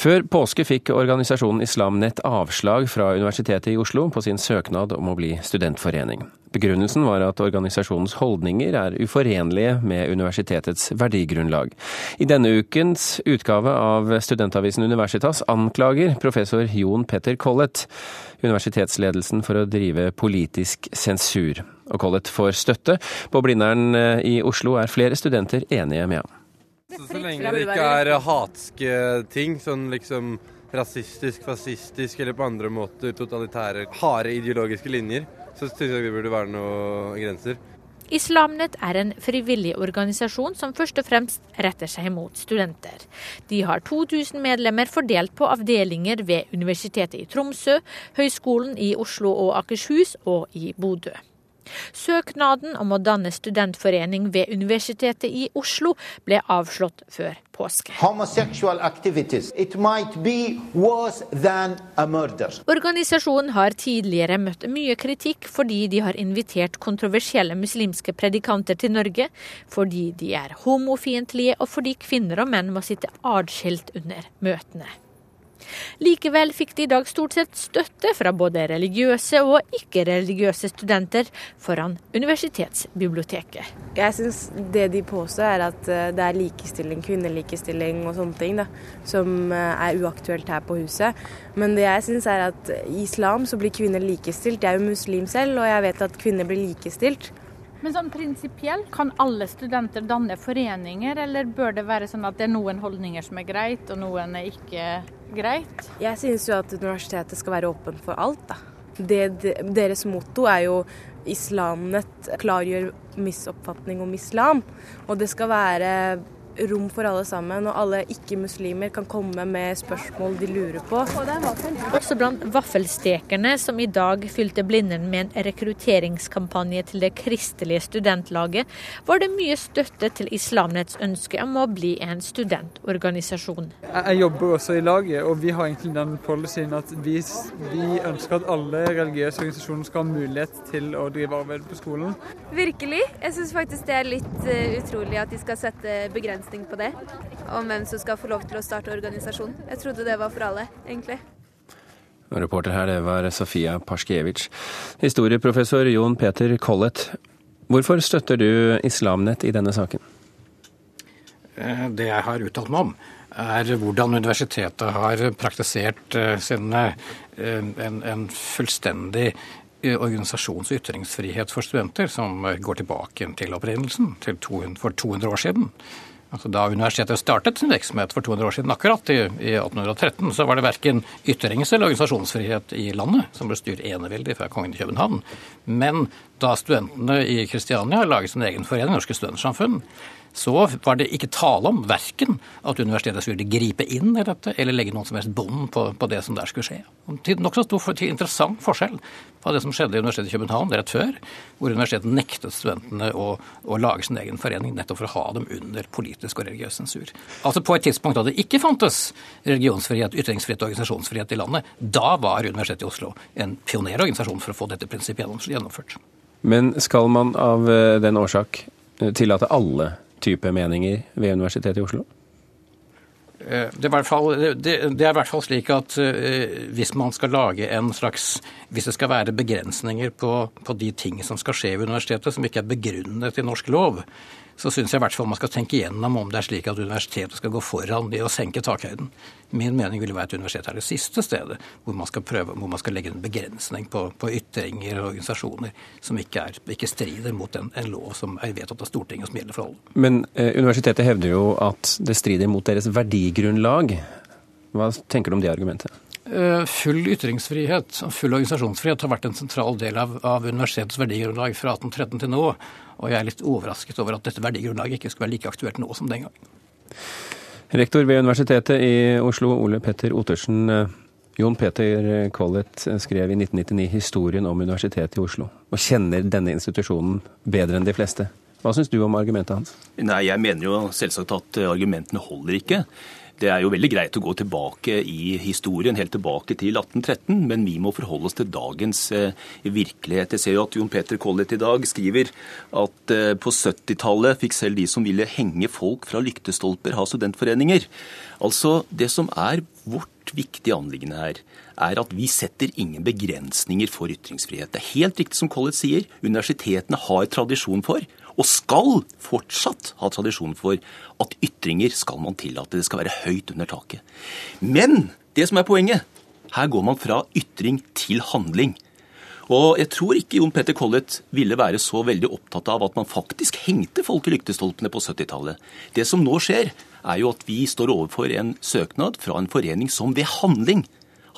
Før påske fikk organisasjonen Islamnett avslag fra Universitetet i Oslo på sin søknad om å bli studentforening. Begrunnelsen var at organisasjonens holdninger er uforenlige med universitetets verdigrunnlag. I denne ukens utgave av studentavisen Universitas anklager professor Jon Petter Collett universitetsledelsen for å drive politisk sensur. Og Collett får støtte. På Blindern i Oslo er flere studenter enige med ham. Så, så lenge det ikke er hatske ting, sånn liksom rasistisk, fascistisk eller på andre måter totalitære, harde ideologiske linjer, så syns jeg det burde være noen grenser. Islamnet er en frivillig organisasjon som først og fremst retter seg mot studenter. De har 2000 medlemmer fordelt på avdelinger ved Universitetet i Tromsø, Høgskolen i Oslo og Akershus og i Bodø. Søknaden om å danne studentforening ved Universitetet i Oslo ble avslått før påske. Organisasjonen har tidligere møtt mye kritikk fordi de har invitert kontroversielle muslimske predikanter til Norge, fordi de er homofiendtlige og fordi kvinner og menn må sitte adskilt under møtene. Likevel fikk de i dag stort sett støtte fra både religiøse og ikke-religiøse studenter foran universitetsbiblioteket. Jeg syns det de påstår er at eh, det er likestilling, kvinnelikestilling og sånne ting da, som eh, er uaktuelt her på huset. Men det jeg syns er at i islam så blir kvinner likestilt. Jeg er jo muslim selv, og jeg vet at kvinner blir likestilt. Men sånn prinsipielt, kan alle studenter danne foreninger, eller bør det være sånn at det er noen holdninger som er greit, og noen er ikke greit? Jeg synes jo at universitetet skal være åpen for alt, da. Det, deres motto er jo Islamnett klargjør misoppfatning om islam. Og det skal være rom for alle sammen, og alle ikke-muslimer kan komme med spørsmål de lurer på. Også blant vaffelstekerne som i dag fylte Blindern med en rekrutteringskampanje til det kristelige studentlaget, var det mye støtte til Islamnets ønske om å bli en studentorganisasjon. Jeg jobber også i laget, og vi har egentlig den policyen at vi, vi ønsker at alle religiøse organisasjoner skal ha mulighet til å drive arbeid på skolen. Virkelig. Jeg syns faktisk det er litt uh, utrolig at de skal sette begrensninger begrensning på det, om hvem som skal få lov til å starte organisasjon. Jeg trodde det var for alle, egentlig. Reporter her, det var Sofia Paskiewicz. Historieprofessor Jon Peter Collett, hvorfor støtter du Islamnett i denne saken? Eh, det jeg har uttalt meg om, er hvordan universitetet har praktisert eh, sin, eh, en, en fullstendig organisasjons- og ytringsfrihet for studenter, som går tilbake til opprinnelsen, til 200, for 200 år siden. Altså Da universitetet startet sin virksomhet for 200 år siden, akkurat i, i 1813, så var det verken ytrings- eller organisasjonsfrihet i landet, som ble styrt eneveldig fra kongen i København. Men da studentene i Kristiania laget sin egen forening, Norske Studentersamfunn, så var det ikke tale om verken at universitetet skulle gripe inn i dette, eller legge noen som helst bånd på, på, det som der skulle skje. Nokså stor til interessant forskjell på det som skjedde i Universitetet i København rett før, hvor universitetet nektet studentene å, å, lage sin egen forening nettopp for å ha dem under politisk og religiøs sensur. Altså på et tidspunkt da det ikke fantes religionsfrihet, ytringsfrihet og organisasjonsfrihet i landet, da var Universitetet i Oslo en pionerorganisasjon for å få dette prinsippet gjennomført. Men skal man av eh, den årsak eh, tillate alle type meninger ved Universitetet i Oslo? Eh, det er, fall, det, det er, i hvert fall slik at uh, hvis man skal lage en slags Hvis det skal være begrensninger på, på de ting som skal skje ved universitetet som ikke er begrunnet i norsk lov, så syns jeg i hvert fall man skal tenke igjennom om det er slik at universitetet skal gå foran i å senke takhøyden. Min mening ville være at universitetet er det siste stedet hvor man skal, prøve, hvor man skal legge en begrensning på, på ytringer og organisasjoner som ikke, er, ikke strider mot en, en, lov som er vedtatt av Stortinget som gjelder for alle. Men eh, universitetet hevder jo at det strider mot deres verdigrunnlag. Hva tenker du om det argumentet? Eh, full ytringsfrihet og full organisasjonsfrihet har vært en sentral del av, av universitetets verdigrunnlag fra 1813 til nå. Og jeg er litt overrasket over at dette verdigrunnlaget ikke skulle være like aktuelt nå som den gang. Rektor ved Universitetet i Oslo, Ole Petter Ottersen. Eh, Jon Peter Collett skrev i 1999 historien om Universitetet i Oslo, og kjenner denne institusjonen bedre enn de fleste. Hva syns du om argumentet hans? Nei, Jeg mener jo selvsagt at argumentene holder ikke. Det er jo veldig greit å gå tilbake i historien, helt tilbake til 1813, men vi må forholde oss til dagens eh, virkelighet. Jeg ser jo at Jon Peter Collett i dag skriver at eh, på 70-tallet fikk selv de som ville henge folk fra lyktestolper, ha studentforeninger. Altså, Det som er vårt viktige anliggende her, er at vi setter ingen begrensninger for ytringsfrihet. Det er helt riktig som Collett sier, universitetene har tradisjon for og skal fortsatt ha tradisjon for at ytringer skal man tillate. Det skal være høyt under taket. Men det som er poenget, her går man fra ytring til handling. Og jeg tror ikke Jon Petter Collett ville være så veldig opptatt av at man faktisk hengte folk i lyktestolpene på 70-tallet. Det som nå skjer, er jo at vi står overfor en søknad fra en forening som ved handling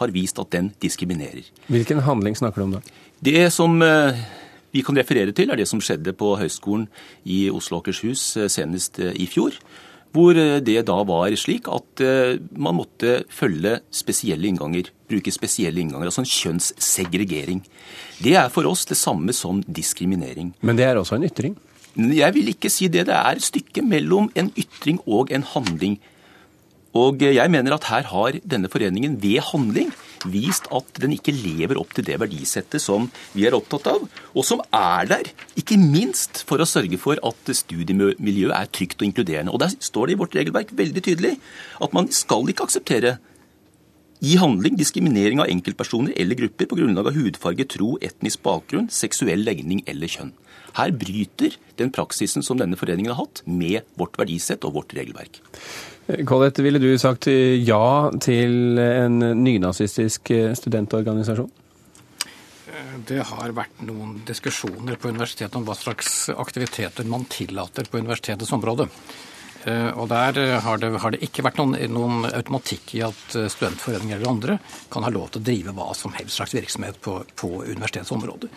har vist at den diskriminerer. Hvilken handling snakker du om da? Det som eh, vi kan referere til, er det som skjedde på Høgskolen i Oslo og Akershus eh, senest eh, i fjor. Hvor eh, det da var slik at man måtte følge spesielle innganger. Bruke spesielle innganger, altså en kjønnssegregering. Det er for oss det samme som diskriminering. Men det er også en ytring? Jeg vil ikke si det. Det er et stykke mellom en ytring og en handling. Og jeg mener at her har denne foreningen ved handling vist at den ikke lever opp til det verdisettet som vi er opptatt av, og som er der, ikke minst for å sørge for at studiemiljøet er trygt og inkluderende. Og Der står det i vårt regelverk veldig tydelig at man skal ikke akseptere i handling diskriminering av enkeltpersoner eller grupper på grunnlag av hudfarge, tro, etnisk bakgrunn, seksuell legning eller kjønn. Her bryter den praksisen som denne foreningen har hatt, med vårt verdisett og vårt regelverk. Collett, ville du sagt ja til en nynazistisk studentorganisasjon? Det har vært noen diskusjoner på universitetet om hva slags aktiviteter man tillater på universitetets område. Eh, og Der har det, har det ikke vært noen, noen, automatikk i at studentforeninger eller andre kan ha lov til å drive hva som helst slags virksomhet på, på universitetets område.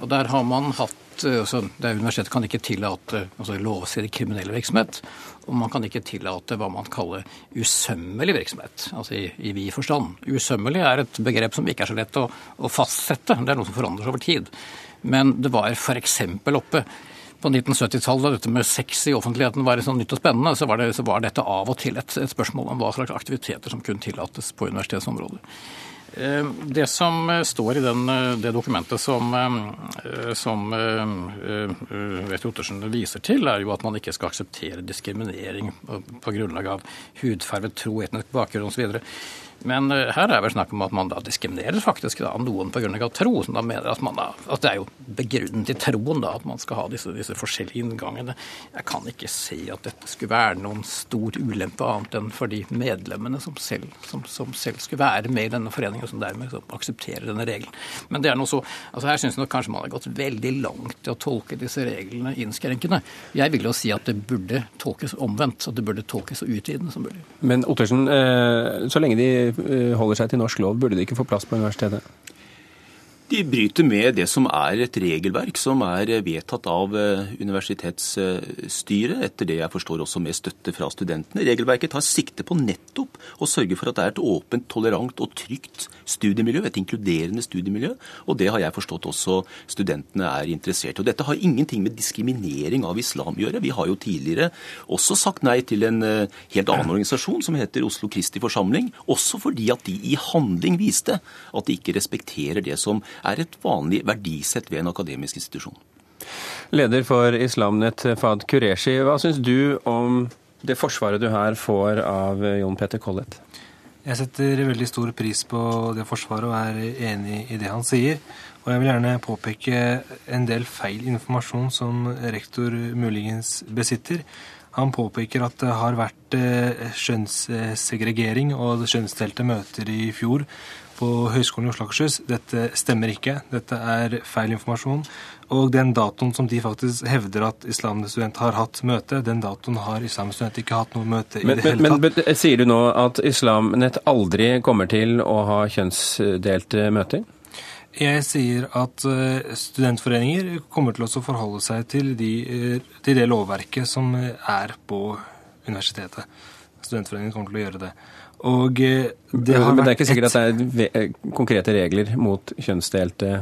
Og Der har man hatt Eh, altså, Universitetet kan ikke tillate altså lovstridig kriminell virksomhet. Og man kan ikke tillate hva man kaller usømmelig virksomhet, altså i, i vid forstand. Usømmelig er et begrep som ikke er så lett å, å fastsette. Det er noe som forandrer seg over tid. Men det var f.eks. oppe på 1970-tallet, da dette med sex i offentligheten var sånn nytt og spennende, så var, det, så var dette av og til et, et, spørsmål om hva slags aktiviteter som kunne tillates på universitetsområdet. Eh, det som eh, står i den, eh, det dokumentet som, som Vet Ottersen viser til, er jo at man ikke skal akseptere diskriminering på grunnlag av hudfarve, tro, etnisk bakgrunn osv. Men uh, her er vel snakk om at man da diskriminerer faktisk da, noen pga. tro. som da mener at, da, at, det er jo begrunnet i troen da, at man skal ha disse, disse, forskjellige inngangene. Jeg kan ikke se at dette skulle være noen stor ulempe, annet enn for de medlemmene som selv, som, som selv skulle være med i denne foreningen, og som dermed som aksepterer denne regelen. Men det er noe så, altså her syns jeg nok kanskje man har gått veldig langt i å tolke disse reglene innskrenkende. Jeg vil jo si at det burde tolkes omvendt, at det burde tolkes så utvidende som mulig. Men Ottersen, eh, så lenge de Eh, holder seg til norsk lov, burde de ikke få plass på universitetet? De bryter med det som er et regelverk som er vedtatt av eh, universitetsstyret, etter det jeg forstår også med støtte fra studentene. Regelverket tar sikte på nettopp å sørge for at det er et åpent, tolerant og trygt studiemiljø, et inkluderende studiemiljø. Og det har jeg forstått også studentene er interessert i. Og dette har ingenting med diskriminering av islam å gjøre. Vi har jo tidligere også sagt nei til en eh, helt annen organisasjon som heter Oslo Kristi Forsamling, også fordi at de i handling viste at de ikke respekterer det som er et vanlig verdisett ved en akademisk institusjon. Leder for Islamnett, Fad Kureshi, hva syns du om det forsvaret du her får av Jon Petter Collett? Jeg setter veldig stor pris på det forsvaret og er enig i det han sier. Og jeg vil gjerne påpeke en del feil informasjon som rektor muligens besitter. Han påpeker at det har vært eh, skjønnssegregering og skjønnsdelte møter i fjor på Høgskolen i Oslo og Akershus. Dette stemmer ikke. Dette er feil informasjon. Og den datoen som de faktisk hevder at Islamsk Student har hatt møte, den datoen har Islamsk Student ikke hatt noe møte i men, det hele tatt. Men, men sier du nå at Islamnett aldri kommer til å ha kjønnsdelte møter? Jeg sier at eh, studentforeninger kommer til å forholde seg til, de, eh, til det lovverket som er på universitetet. Studentforeningen kommer til å gjøre det. Og eh, det har Men det er ikke sikkert et... at det er konkrete regler mot kjønnsdelte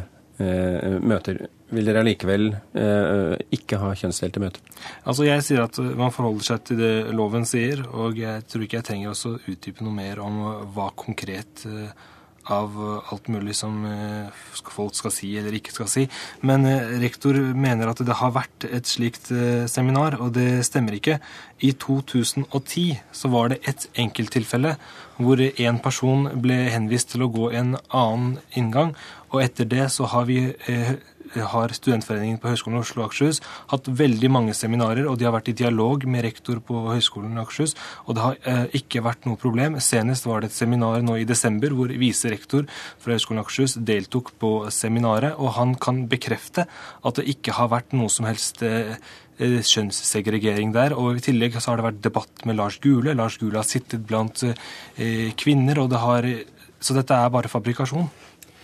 eh, møter vil dere allikevel eh, ikke ha kjønnsdelte møter? Altså Jeg sier at man forholder seg til det loven sier, og jeg tror ikke jeg trenger å utdype noe mer om hva konkret eh, av alt mulig som eh, folk skal si eller ikke skal si. Men eh, rektor mener at det har vært et slikt eh, seminar, og det stemmer ikke. I 2010 så var det et enkelttilfelle hvor en person ble henvist til å gå en annen inngang, og etter det så har vi har Studentforeningen på Høgskolen Oslo og Akershus hatt veldig mange seminarer, og de har vært i dialog med rektor på Høgskolen i Akershus, og det har eh, ikke vært noe problem. Senest var det et seminar nå i desember hvor viserektor fra Høgskolen i Akershus deltok på seminaret, og han kan bekrefte at det ikke har vært noe som helst eh, eh kjønnssegregering der. Og I tillegg så har det vært debatt med Lars Gule. Lars Gule har sittet blant eh, kvinner, og det har, så dette er bare fabrikasjon.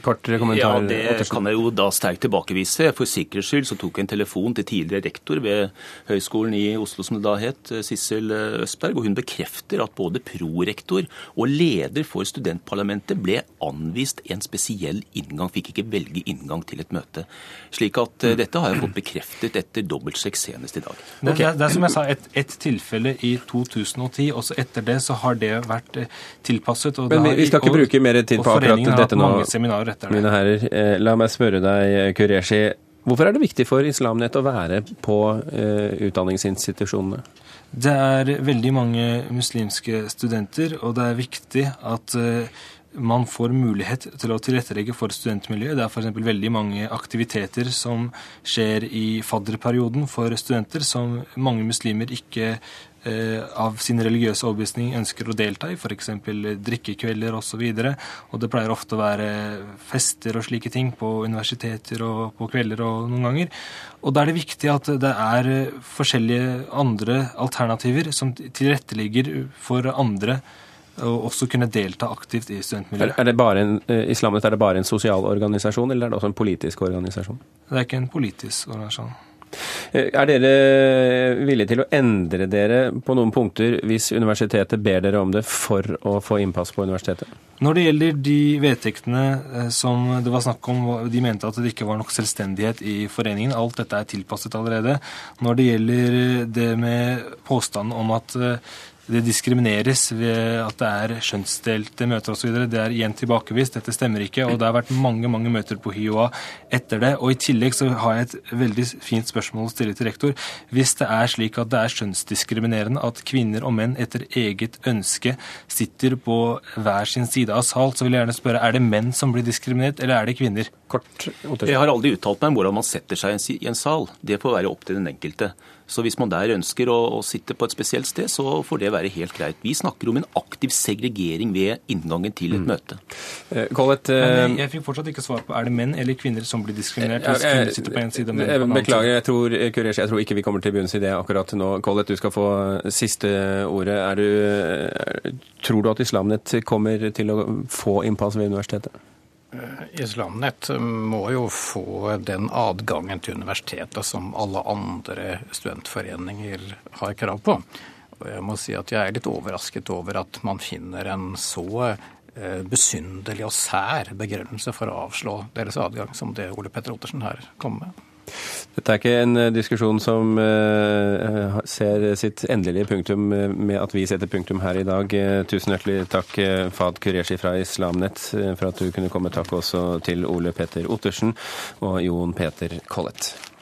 Kort kommentar. Ja, Det kan jeg jo da sterkt tilbakevise. For sikkerhets skyld så tok jeg en telefon til tidligere rektor ved Høgskolen i Oslo, som det da het, Sissel Østberg, og hun bekrefter at både prorektor og leder for studentparlamentet ble anvist en spesiell inngang, fikk ikke velge inngang til et møte. Slik at uh, dette har jeg fått bekreftet etter dobbeltsjekk senest i dag. Okay. Det, er, det, er som jeg sa, et, et, tilfelle i 2010. Også etter det så har det vært eh, tilpasset. Men vi, vi skal ikke og, bruke mer tid på akkurat dette nå etter det. Mine herrer, eh, la meg spørre deg, Kureshi. Hvorfor er det viktig for Islamnett å være på uh, utdanningsinstitusjonene? Det er veldig mange muslimske studenter, og det er viktig at man får mulighet til å tilrettelegge for studentmiljøet. Det er f.eks. veldig mange aktiviteter som skjer i fadderperioden for studenter, som mange muslimer ikke Eh, av sin religiøse overbevisning ønsker å delta i, f.eks. drikkekvelder osv. Og, så og det pleier ofte å være fester og slike ting på universiteter og på kvelder og noen ganger. Og da er det viktig at det er forskjellige andre alternativer som tilrettelegger for andre å også kunne delta aktivt i studentmiljøet. Er, det bare en, eh, er det bare en sosial organisasjon, eller er det også en politisk organisasjon? Det er ikke en politisk organisasjon. Eh, er dere villige til å endre dere på noen punkter hvis universitetet ber dere om det for å få innpass på universitetet? Når det gjelder de vedtektene eh, som det var snakk om, de mente at det ikke var nok selvstendighet i foreningen. Alt dette er tilpasset allerede. Når det gjelder det med påstanden om at eh, det diskrimineres ved at det er skjønnsdelte møter osv. Det er igjen tilbakevist. Dette stemmer ikke. Og det har vært mange mange møter på HiOA etter det. Og i tillegg så har jeg et veldig fint spørsmål å stille til rektor. Hvis det er slik at det er skjønnsdiskriminerende at kvinner og menn etter eget ønske sitter på hver sin side av sal, så vil jeg gjerne spørre er det menn som blir diskriminert, eller er det kvinner? Kort. Jeg har aldri uttalt meg om hvordan man setter seg i en sal. Det får være opp til den enkelte. Så hvis man der ønsker å, å, sitte på et spesielt sted, så får det være helt greit. Vi snakker om en aktiv segregering ved inngangen til et mm. møte. Eh, Collet, uh, jeg, jeg fikk fortsatt ikke svar på er det menn eller kvinner som blir diskriminert hvis kvinner sitter på en side og menn på en annen. Beklager, jeg tror, Kuresh, jeg tror ikke vi kommer til bunns i det akkurat nå. Collet, du skal få siste ordet. Du, er, tror du at Islamnett kommer til å få innpass ved universitetet? Eh, Islamnett må jo få den adgangen til universitetet som alle andre studentforeninger har krav på. Og jeg må si at jeg er litt overrasket over at man finner en så eh, besynderlig og sær begrunnelse for å avslå deres adgang som det Ole Petter Ottersen her kom med. Dette er ikke en eh, diskusjon som uh, ser sitt endelige punktum med at vi setter punktum her i dag. Tusen hjertelig takk, Fad Kureshi fra Islamnett, for at du kunne komme. Takk også til Ole Petter Ottersen og Jon Peter Collett.